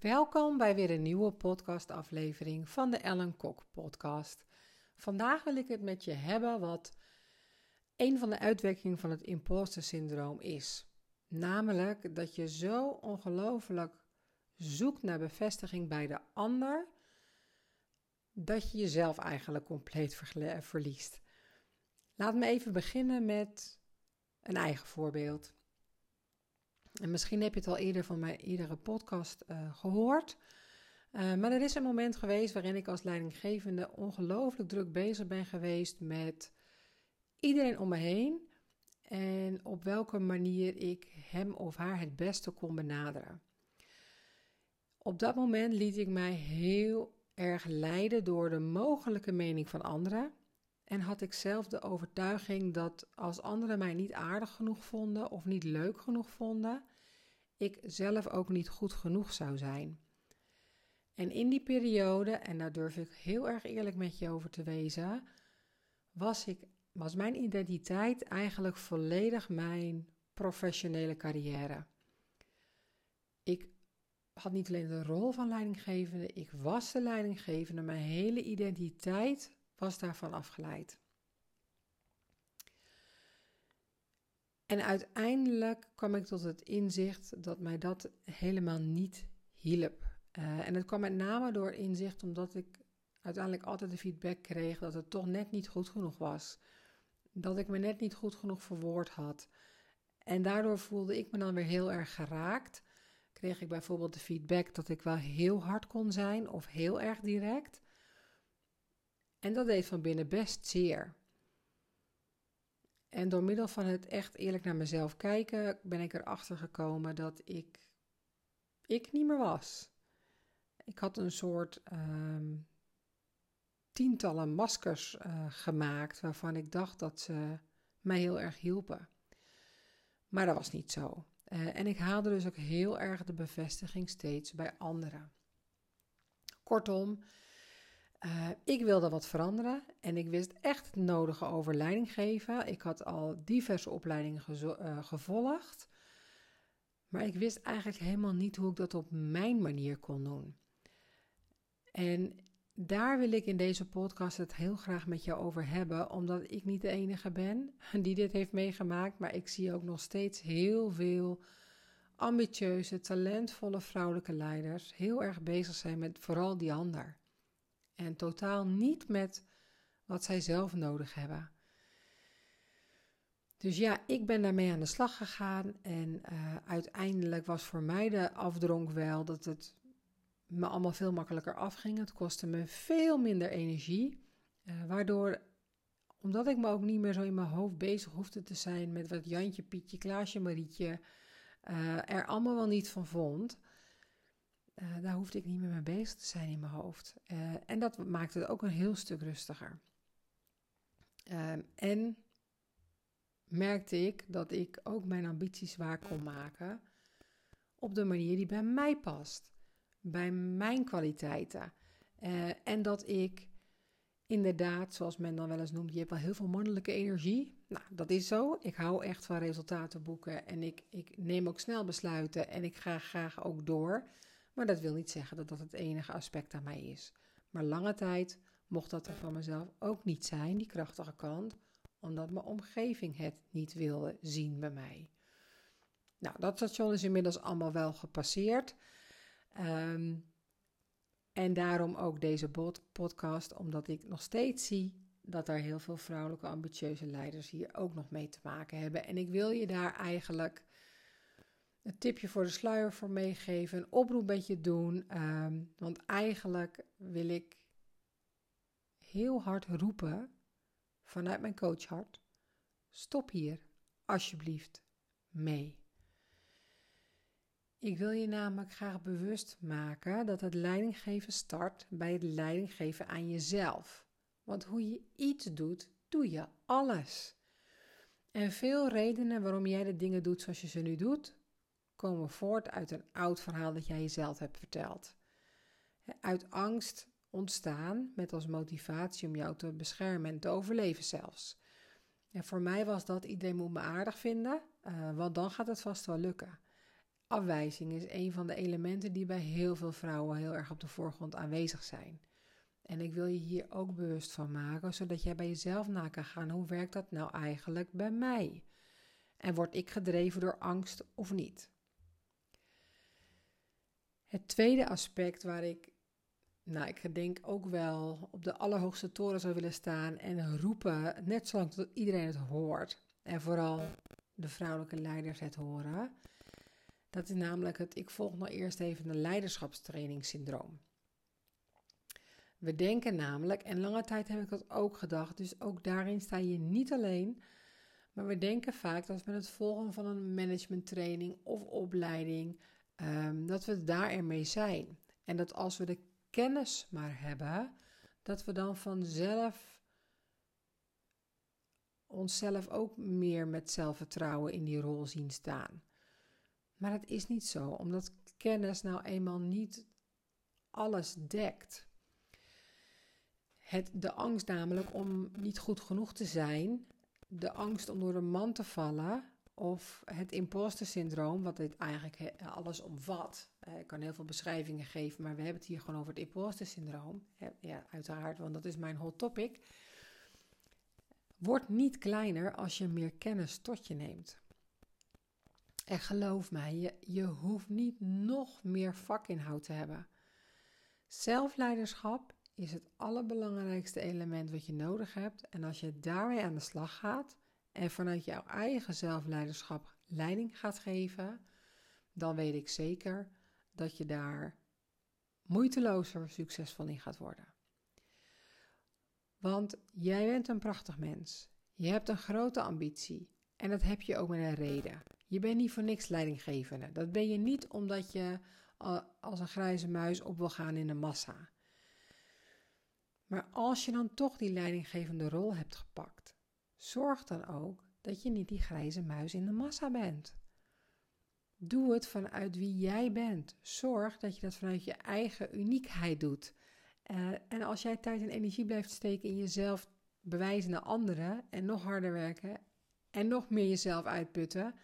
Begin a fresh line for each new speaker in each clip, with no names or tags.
Welkom bij weer een nieuwe podcastaflevering van de Ellen Kok podcast. Vandaag wil ik het met je hebben wat een van de uitwerkingen van het imposter syndroom is. Namelijk dat je zo ongelooflijk zoekt naar bevestiging bij de ander, dat je jezelf eigenlijk compleet verliest. Laat me even beginnen met een eigen voorbeeld. En misschien heb je het al eerder van mijn eerdere podcast uh, gehoord. Uh, maar er is een moment geweest waarin ik als leidinggevende ongelooflijk druk bezig ben geweest met iedereen om me heen. En op welke manier ik hem of haar het beste kon benaderen. Op dat moment liet ik mij heel erg leiden door de mogelijke mening van anderen. En had ik zelf de overtuiging dat als anderen mij niet aardig genoeg vonden of niet leuk genoeg vonden, ik zelf ook niet goed genoeg zou zijn. En in die periode, en daar durf ik heel erg eerlijk met je over te wezen, was, ik, was mijn identiteit eigenlijk volledig mijn professionele carrière. Ik had niet alleen de rol van leidinggevende, ik was de leidinggevende, mijn hele identiteit was daarvan afgeleid. En uiteindelijk kwam ik tot het inzicht dat mij dat helemaal niet hielp. Uh, en het kwam met name door inzicht omdat ik uiteindelijk altijd de feedback kreeg dat het toch net niet goed genoeg was. Dat ik me net niet goed genoeg verwoord had. En daardoor voelde ik me dan weer heel erg geraakt. Kreeg ik bijvoorbeeld de feedback dat ik wel heel hard kon zijn of heel erg direct. En dat deed van binnen best zeer. En door middel van het echt eerlijk naar mezelf kijken, ben ik erachter gekomen dat ik, ik niet meer was. Ik had een soort uh, tientallen maskers uh, gemaakt waarvan ik dacht dat ze mij heel erg hielpen. Maar dat was niet zo. Uh, en ik haalde dus ook heel erg de bevestiging steeds bij anderen. Kortom, uh, ik wilde wat veranderen en ik wist echt het nodige over leiding geven. Ik had al diverse opleidingen uh, gevolgd, maar ik wist eigenlijk helemaal niet hoe ik dat op mijn manier kon doen. En daar wil ik in deze podcast het heel graag met jou over hebben, omdat ik niet de enige ben die dit heeft meegemaakt, maar ik zie ook nog steeds heel veel ambitieuze, talentvolle vrouwelijke leiders heel erg bezig zijn met vooral die ander en totaal niet met wat zij zelf nodig hebben. Dus ja, ik ben daarmee aan de slag gegaan en uh, uiteindelijk was voor mij de afdronk wel dat het me allemaal veel makkelijker afging. Het kostte me veel minder energie, uh, waardoor, omdat ik me ook niet meer zo in mijn hoofd bezig hoefde te zijn met wat Jantje, Pietje, Klaasje, Marietje uh, er allemaal wel niet van vond, uh, daar hoefde ik niet meer mee bezig te zijn in mijn hoofd. Uh, en dat maakte het ook een heel stuk rustiger. Uh, en merkte ik dat ik ook mijn ambities waar kon maken op de manier die bij mij past, bij mijn kwaliteiten. Eh, en dat ik inderdaad, zoals men dan wel eens noemt, je hebt wel heel veel mannelijke energie. Nou, dat is zo. Ik hou echt van resultaten boeken en ik, ik neem ook snel besluiten en ik ga graag ook door. Maar dat wil niet zeggen dat dat het enige aspect aan mij is. Maar lange tijd mocht dat er van mezelf ook niet zijn, die krachtige kant, omdat mijn omgeving het niet wilde zien bij mij. Nou, dat station is inmiddels allemaal wel gepasseerd. Um, en daarom ook deze podcast, omdat ik nog steeds zie dat er heel veel vrouwelijke ambitieuze leiders hier ook nog mee te maken hebben. En ik wil je daar eigenlijk een tipje voor de sluier voor meegeven, een oproep met je doen. Ehm, want eigenlijk wil ik heel hard roepen vanuit mijn coachhart: stop hier alsjeblieft mee. Ik wil je namelijk graag bewust maken dat het leidinggeven start bij het leidinggeven aan jezelf. Want hoe je iets doet, doe je alles. En veel redenen waarom jij de dingen doet zoals je ze nu doet, komen voort uit een oud verhaal dat jij jezelf hebt verteld. Uit angst ontstaan met als motivatie om jou te beschermen en te overleven zelfs. En voor mij was dat iedereen moet me aardig vinden, uh, want dan gaat het vast wel lukken. afwijzing is een van de elementen die bij heel veel vrouwen heel erg op de voorgrond aanwezig zijn. En ik wil je hier ook bewust van maken, zodat jij bij jezelf na kan gaan: hoe werkt dat nou eigenlijk bij mij? En word ik gedreven door angst of niet? Het tweede aspect waar ik, nou, ik denk ook wel op de allerhoogste toren zou willen staan en roepen, net zolang tot iedereen het hoort, en vooral de vrouwelijke leiders het horen. Dat is namelijk het, ik volg nog eerst even een leiderschapstrainingssyndroom. We denken namelijk, en lange tijd heb ik dat ook gedacht, dus ook daarin sta je niet alleen. Maar we denken vaak dat met het volgen van een managementtraining of opleiding, um, dat we daar ermee zijn. En dat als we de kennis maar hebben, dat we dan vanzelf onszelf ook meer met zelfvertrouwen in die rol zien staan. Maar het is niet zo, omdat kennis nou eenmaal niet alles dekt. Het, de angst namelijk om niet goed genoeg te zijn, de angst om door de man te vallen of het imposter syndroom, wat dit eigenlijk alles omvat. Ik kan heel veel beschrijvingen geven, maar we hebben het hier gewoon over het imposter syndroom. Ja, uiteraard, want dat is mijn hot topic. Wordt niet kleiner als je meer kennis tot je neemt. En geloof mij, je, je hoeft niet nog meer vakinhoud te hebben. Zelfleiderschap is het allerbelangrijkste element wat je nodig hebt. En als je daarmee aan de slag gaat en vanuit jouw eigen zelfleiderschap leiding gaat geven, dan weet ik zeker dat je daar moeitelozer succesvol in gaat worden. Want jij bent een prachtig mens. Je hebt een grote ambitie. En dat heb je ook met een reden. Je bent niet voor niks leidinggevende. Dat ben je niet omdat je als een grijze muis op wil gaan in de massa. Maar als je dan toch die leidinggevende rol hebt gepakt, zorg dan ook dat je niet die grijze muis in de massa bent. Doe het vanuit wie jij bent. Zorg dat je dat vanuit je eigen uniekheid doet. Uh, en als jij tijd en energie blijft steken in jezelf bewijzen naar anderen en nog harder werken en nog meer jezelf uitputten,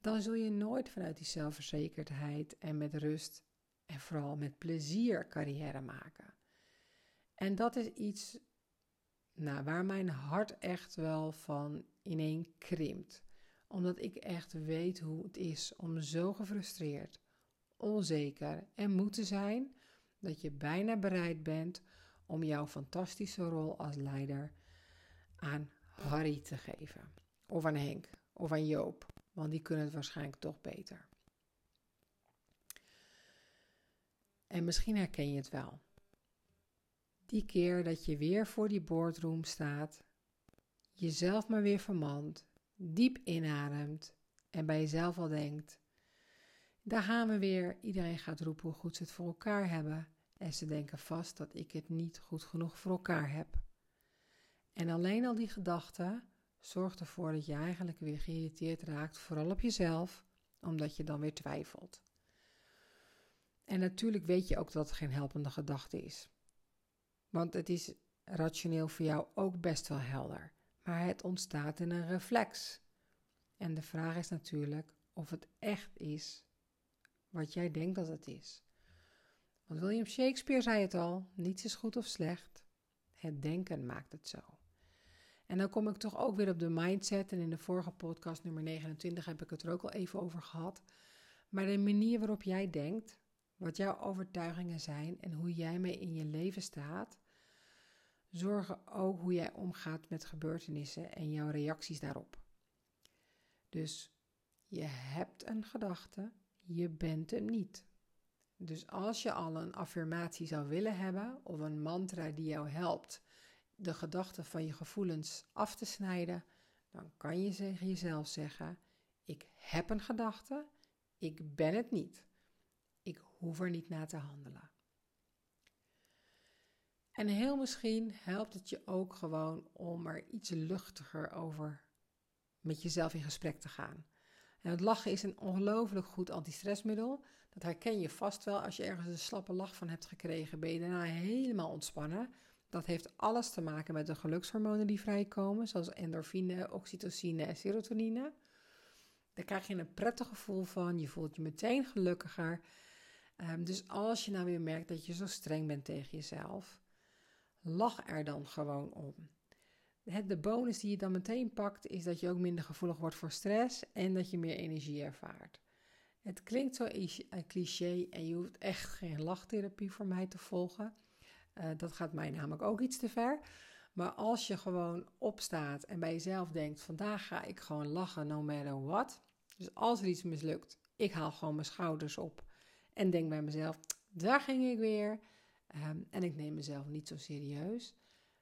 dan zul je nooit vanuit die zelfverzekerdheid en met rust en vooral met plezier carrière maken. En dat is iets nou, waar mijn hart echt wel van ineen krimpt. Omdat ik echt weet hoe het is om zo gefrustreerd, onzeker en moe te zijn dat je bijna bereid bent om jouw fantastische rol als leider aan Harry te geven. Of aan Henk, of aan Joop, want die kunnen het waarschijnlijk toch beter. En misschien herken je het wel. Die keer dat je weer voor die boardroom staat, jezelf maar weer vermant, diep inademt en bij jezelf al denkt: daar gaan we weer. Iedereen gaat roepen hoe goed ze het voor elkaar hebben. En ze denken vast dat ik het niet goed genoeg voor elkaar heb. En alleen al die gedachten zorgt ervoor dat je eigenlijk weer geïrriteerd raakt, vooral op jezelf, omdat je dan weer twijfelt. En natuurlijk weet je ook dat het geen helpende gedachte is. Want het is rationeel voor jou ook best wel helder. Maar het ontstaat in een reflex. En de vraag is natuurlijk of het echt is wat jij denkt dat het is. Want William Shakespeare zei het al: niets is goed of slecht. Het denken maakt het zo. En dan kom ik toch ook weer op de mindset. En in de vorige podcast, nummer 29, heb ik het er ook al even over gehad. Maar de manier waarop jij denkt, wat jouw overtuigingen zijn en hoe jij mee in je leven staat, zorgen ook hoe jij omgaat met gebeurtenissen en jouw reacties daarop. Dus je hebt een gedachte, je bent hem niet. Dus als je al een affirmatie zou willen hebben of een mantra die jou helpt de gedachten van je gevoelens af te snijden, dan kan je tegen jezelf zeggen: Ik heb een gedachte, ik ben het niet. Ik hoef er niet naar te handelen. En heel misschien helpt het je ook gewoon om er iets luchtiger over met jezelf in gesprek te gaan. En het lachen is een ongelooflijk goed antistressmiddel. Dat herken je vast wel. Als je ergens een slappe lach van hebt gekregen, ben je daarna helemaal ontspannen. Dat heeft alles te maken met de gelukshormonen die vrijkomen, zoals endorfine, oxytocine en serotonine. Daar krijg je een prettig gevoel van. Je voelt je meteen gelukkiger. Ehm, dus als je nou weer merkt dat je zo streng bent tegen jezelf, lach er dan gewoon om. De bonus die je dan meteen pakt, is dat je ook minder gevoelig wordt voor stress en dat je meer energie ervaart. Het klinkt zo cliché en je hoeft echt geen lachtherapie voor mij te volgen. Uh, dat gaat mij namelijk ook iets te ver. Maar als je gewoon opstaat en bij jezelf denkt: vandaag ga ik gewoon lachen, no matter what. Dus als er iets mislukt, ik haal gewoon mijn schouders op en denk bij mezelf: daar ging ik weer. Um, en ik neem mezelf niet zo serieus.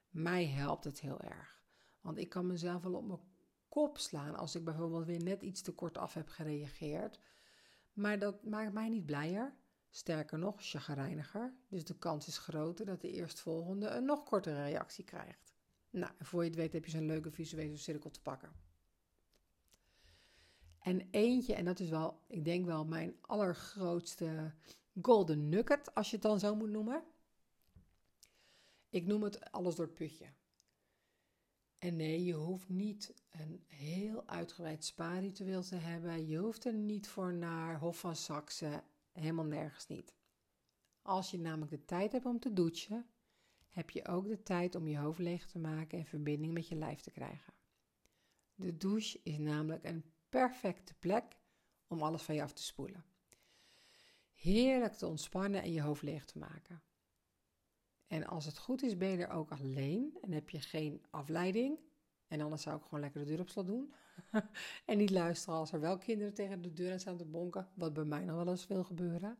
Mij helpt het heel erg. Want ik kan mezelf wel op mijn kop slaan als ik bijvoorbeeld weer net iets te kort af heb gereageerd. Maar dat maakt mij niet blijer. Sterker nog, chagrijniger. Dus de kans is groter dat de eerstvolgende een nog kortere reactie krijgt. Nou, voor je het weet heb je zo'n leuke visuele cirkel te pakken. En eentje, en dat is wel, ik denk wel mijn allergrootste golden nugget, als je het dan zo moet noemen. Ik noem het alles door het putje. En nee, je hoeft niet een heel uitgebreid spaarritueel te hebben. Je hoeft er niet voor naar Hof van Saxe. Helemaal nergens niet. Als je namelijk de tijd hebt om te douchen, heb je ook de tijd om je hoofd leeg te maken en verbinding met je lijf te krijgen. De douche is namelijk een perfecte plek om alles van je af te spoelen. Heerlijk te ontspannen en je hoofd leeg te maken. En als het goed is, ben je er ook alleen en heb je geen afleiding. En anders zou ik gewoon lekker de deur op slot doen. en niet luisteren als er wel kinderen tegen de deur staan te bonken, wat bij mij nog wel eens wil gebeuren.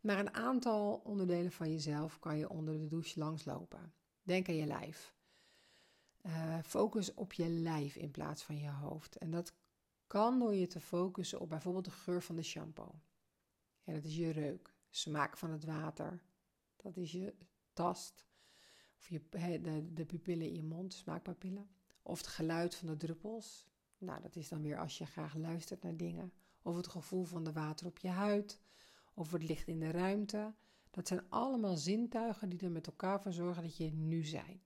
Maar een aantal onderdelen van jezelf kan je onder de douche langslopen. Denk aan je lijf. Uh, focus op je lijf in plaats van je hoofd. En dat kan door je te focussen op bijvoorbeeld de geur van de shampoo. Ja, dat is je reuk. Smaak van het water. Dat is je tast. Of je, de, de pupillen in je mond, smaakpapillen. Of het geluid van de druppels. Nou, dat is dan weer als je graag luistert naar dingen. Of het gevoel van de water op je huid. Of het licht in de ruimte. Dat zijn allemaal zintuigen die er met elkaar voor zorgen dat je nu zijn.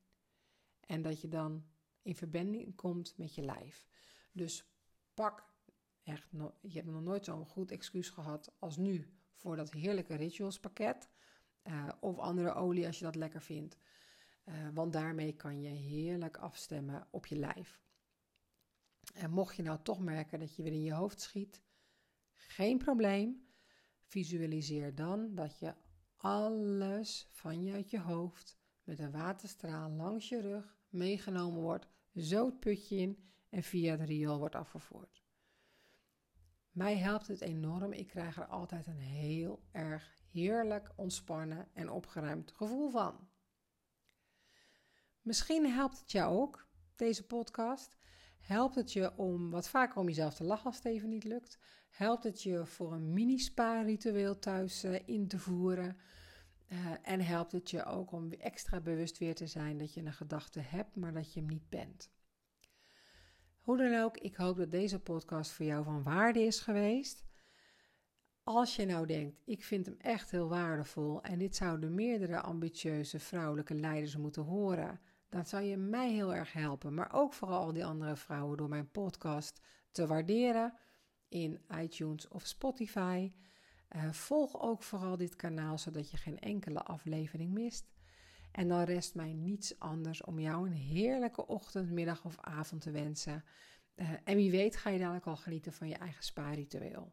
En dat je dan in verbinding komt met je lijf. Dus pak echt, je hebt nog nooit zo'n goed excuus gehad als nu voor dat heerlijke ritualspakket. Uh, of andere olie als je dat lekker vindt. Uh, want daarmee kan je heerlijk afstemmen op je lijf. En mocht je nou toch merken dat je weer in je hoofd schiet, geen probleem. Visualiseer dan dat je alles van je uit je hoofd met een waterstraal langs je rug meegenomen wordt, zo het putje in en via het riool wordt afgevoerd. Mij helpt het enorm. Ik krijg er altijd een heel erg heerlijk ontspannen en opgeruimd gevoel van. Misschien helpt het jou ook, deze podcast. Helpt het je om wat vaker om jezelf te lachen als het even niet lukt? Helpt het je voor een mini-spa-ritueel thuis uh, in te voeren? Uh, en helpt het je ook om extra bewust weer te zijn dat je een gedachte hebt, maar dat je hem niet bent? Hoe dan ook, ik hoop dat deze podcast voor jou van waarde is geweest. Als je nou denkt, ik vind hem echt heel waardevol en dit zouden meerdere ambitieuze vrouwelijke leiders moeten horen, dan zou je mij heel erg helpen, maar ook vooral al die andere vrouwen door mijn podcast te waarderen in iTunes of Spotify. Uh, volg ook vooral dit kanaal zodat je geen enkele aflevering mist. En dan rest mij niets anders om jou een heerlijke ochtend, middag of avond te wensen. Uh, en wie weet ga je dadelijk al genieten van je eigen spaarritueel.